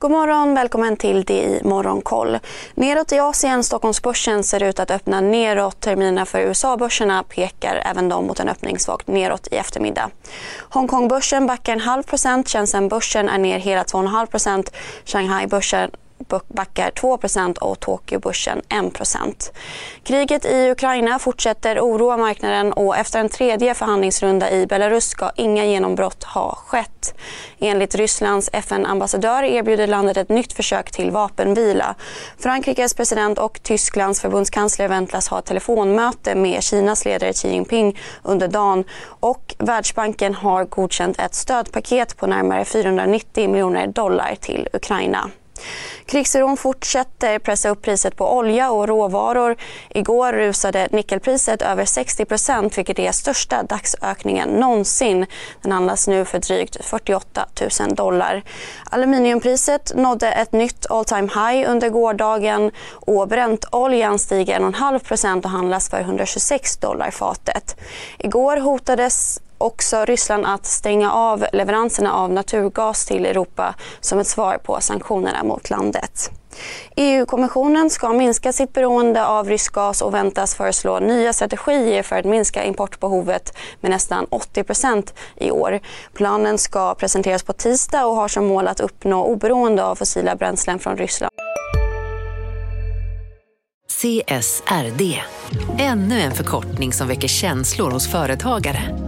God morgon, välkommen till det i Morgonkoll. Neråt i Asien, Stockholmsbörsen ser ut att öppna neråt. Terminerna för USA-börserna pekar även de mot en öppning svagt neråt i eftermiddag. Hongkongbörsen backar en halv procent, Shenzhen-börsen är ner hela 2,5 procent. Shanghai-börsen backar 2% och Tokyobörsen 1% Kriget i Ukraina fortsätter oroa marknaden och efter en tredje förhandlingsrunda i Belarus ska inga genombrott ha skett. Enligt Rysslands FN-ambassadör erbjuder landet ett nytt försök till vapenvila. Frankrikes president och Tysklands förbundskansler väntas ha telefonmöte med Kinas ledare Xi Jinping under dagen och Världsbanken har godkänt ett stödpaket på närmare 490 miljoner dollar till Ukraina. Krigsoron fortsätter pressa upp priset på olja och råvaror. Igår rusade nickelpriset över 60% vilket är största dagsökningen någonsin. Den handlas nu för drygt 48 000 dollar. Aluminiumpriset nådde ett nytt all time high under gårdagen och bräntoljan stiger 1,5% och handlas för 126 dollar fatet. Igår hotades också Ryssland att stänga av leveranserna av naturgas till Europa som ett svar på sanktionerna mot landet. EU-kommissionen ska minska sitt beroende av rysk gas och väntas föreslå nya strategier för att minska importbehovet med nästan 80 procent i år. Planen ska presenteras på tisdag och har som mål att uppnå oberoende av fossila bränslen från Ryssland. CSRD, ännu en förkortning som väcker känslor hos företagare.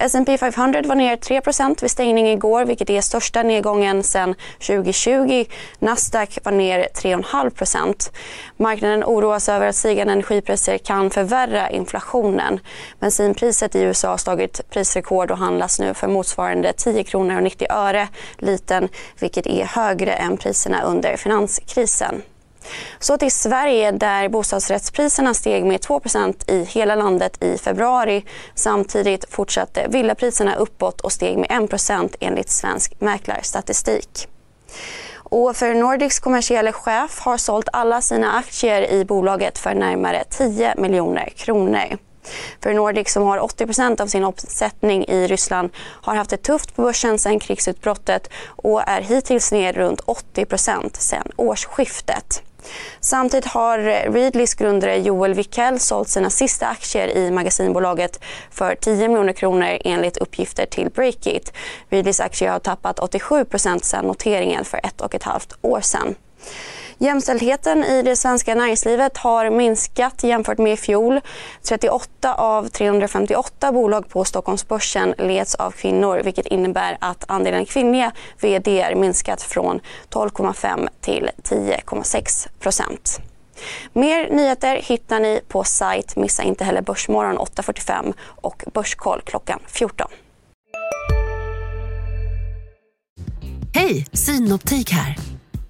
S&P 500 var ner 3% vid stängning igår vilket är största nedgången sedan 2020. Nasdaq var ner 3,5% Marknaden oroas över att stigande energipriser kan förvärra inflationen. Bensinpriset i USA har slagit prisrekord och handlas nu för motsvarande 10 kronor och 90 öre liten vilket är högre än priserna under finanskrisen. Så till Sverige där bostadsrättspriserna steg med 2% i hela landet i februari. Samtidigt fortsatte villapriserna uppåt och steg med 1% enligt Svensk Mäklarstatistik. Och för Nordics kommersiella chef har sålt alla sina aktier i bolaget för närmare 10 miljoner kronor. För Nordic som har 80% av sin omsättning i Ryssland har haft det tufft på börsen sedan krigsutbrottet och är hittills ner runt 80% sedan årsskiftet. Samtidigt har Readlys grundare Joel Wickel sålt sina sista aktier i magasinbolaget för 10 miljoner kronor enligt uppgifter till Breakit. Readlys aktier har tappat 87% sedan noteringen för ett och ett halvt år sedan. Jämställdheten i det svenska näringslivet har minskat jämfört med i fjol. 38 av 358 bolag på Stockholmsbörsen leds av kvinnor vilket innebär att andelen kvinnliga vd minskat från 12,5 till 10,6 procent. Mer nyheter hittar ni på sajt. Missa inte heller Börsmorgon 8.45 och Börskoll klockan 14. Hej, Synoptik här.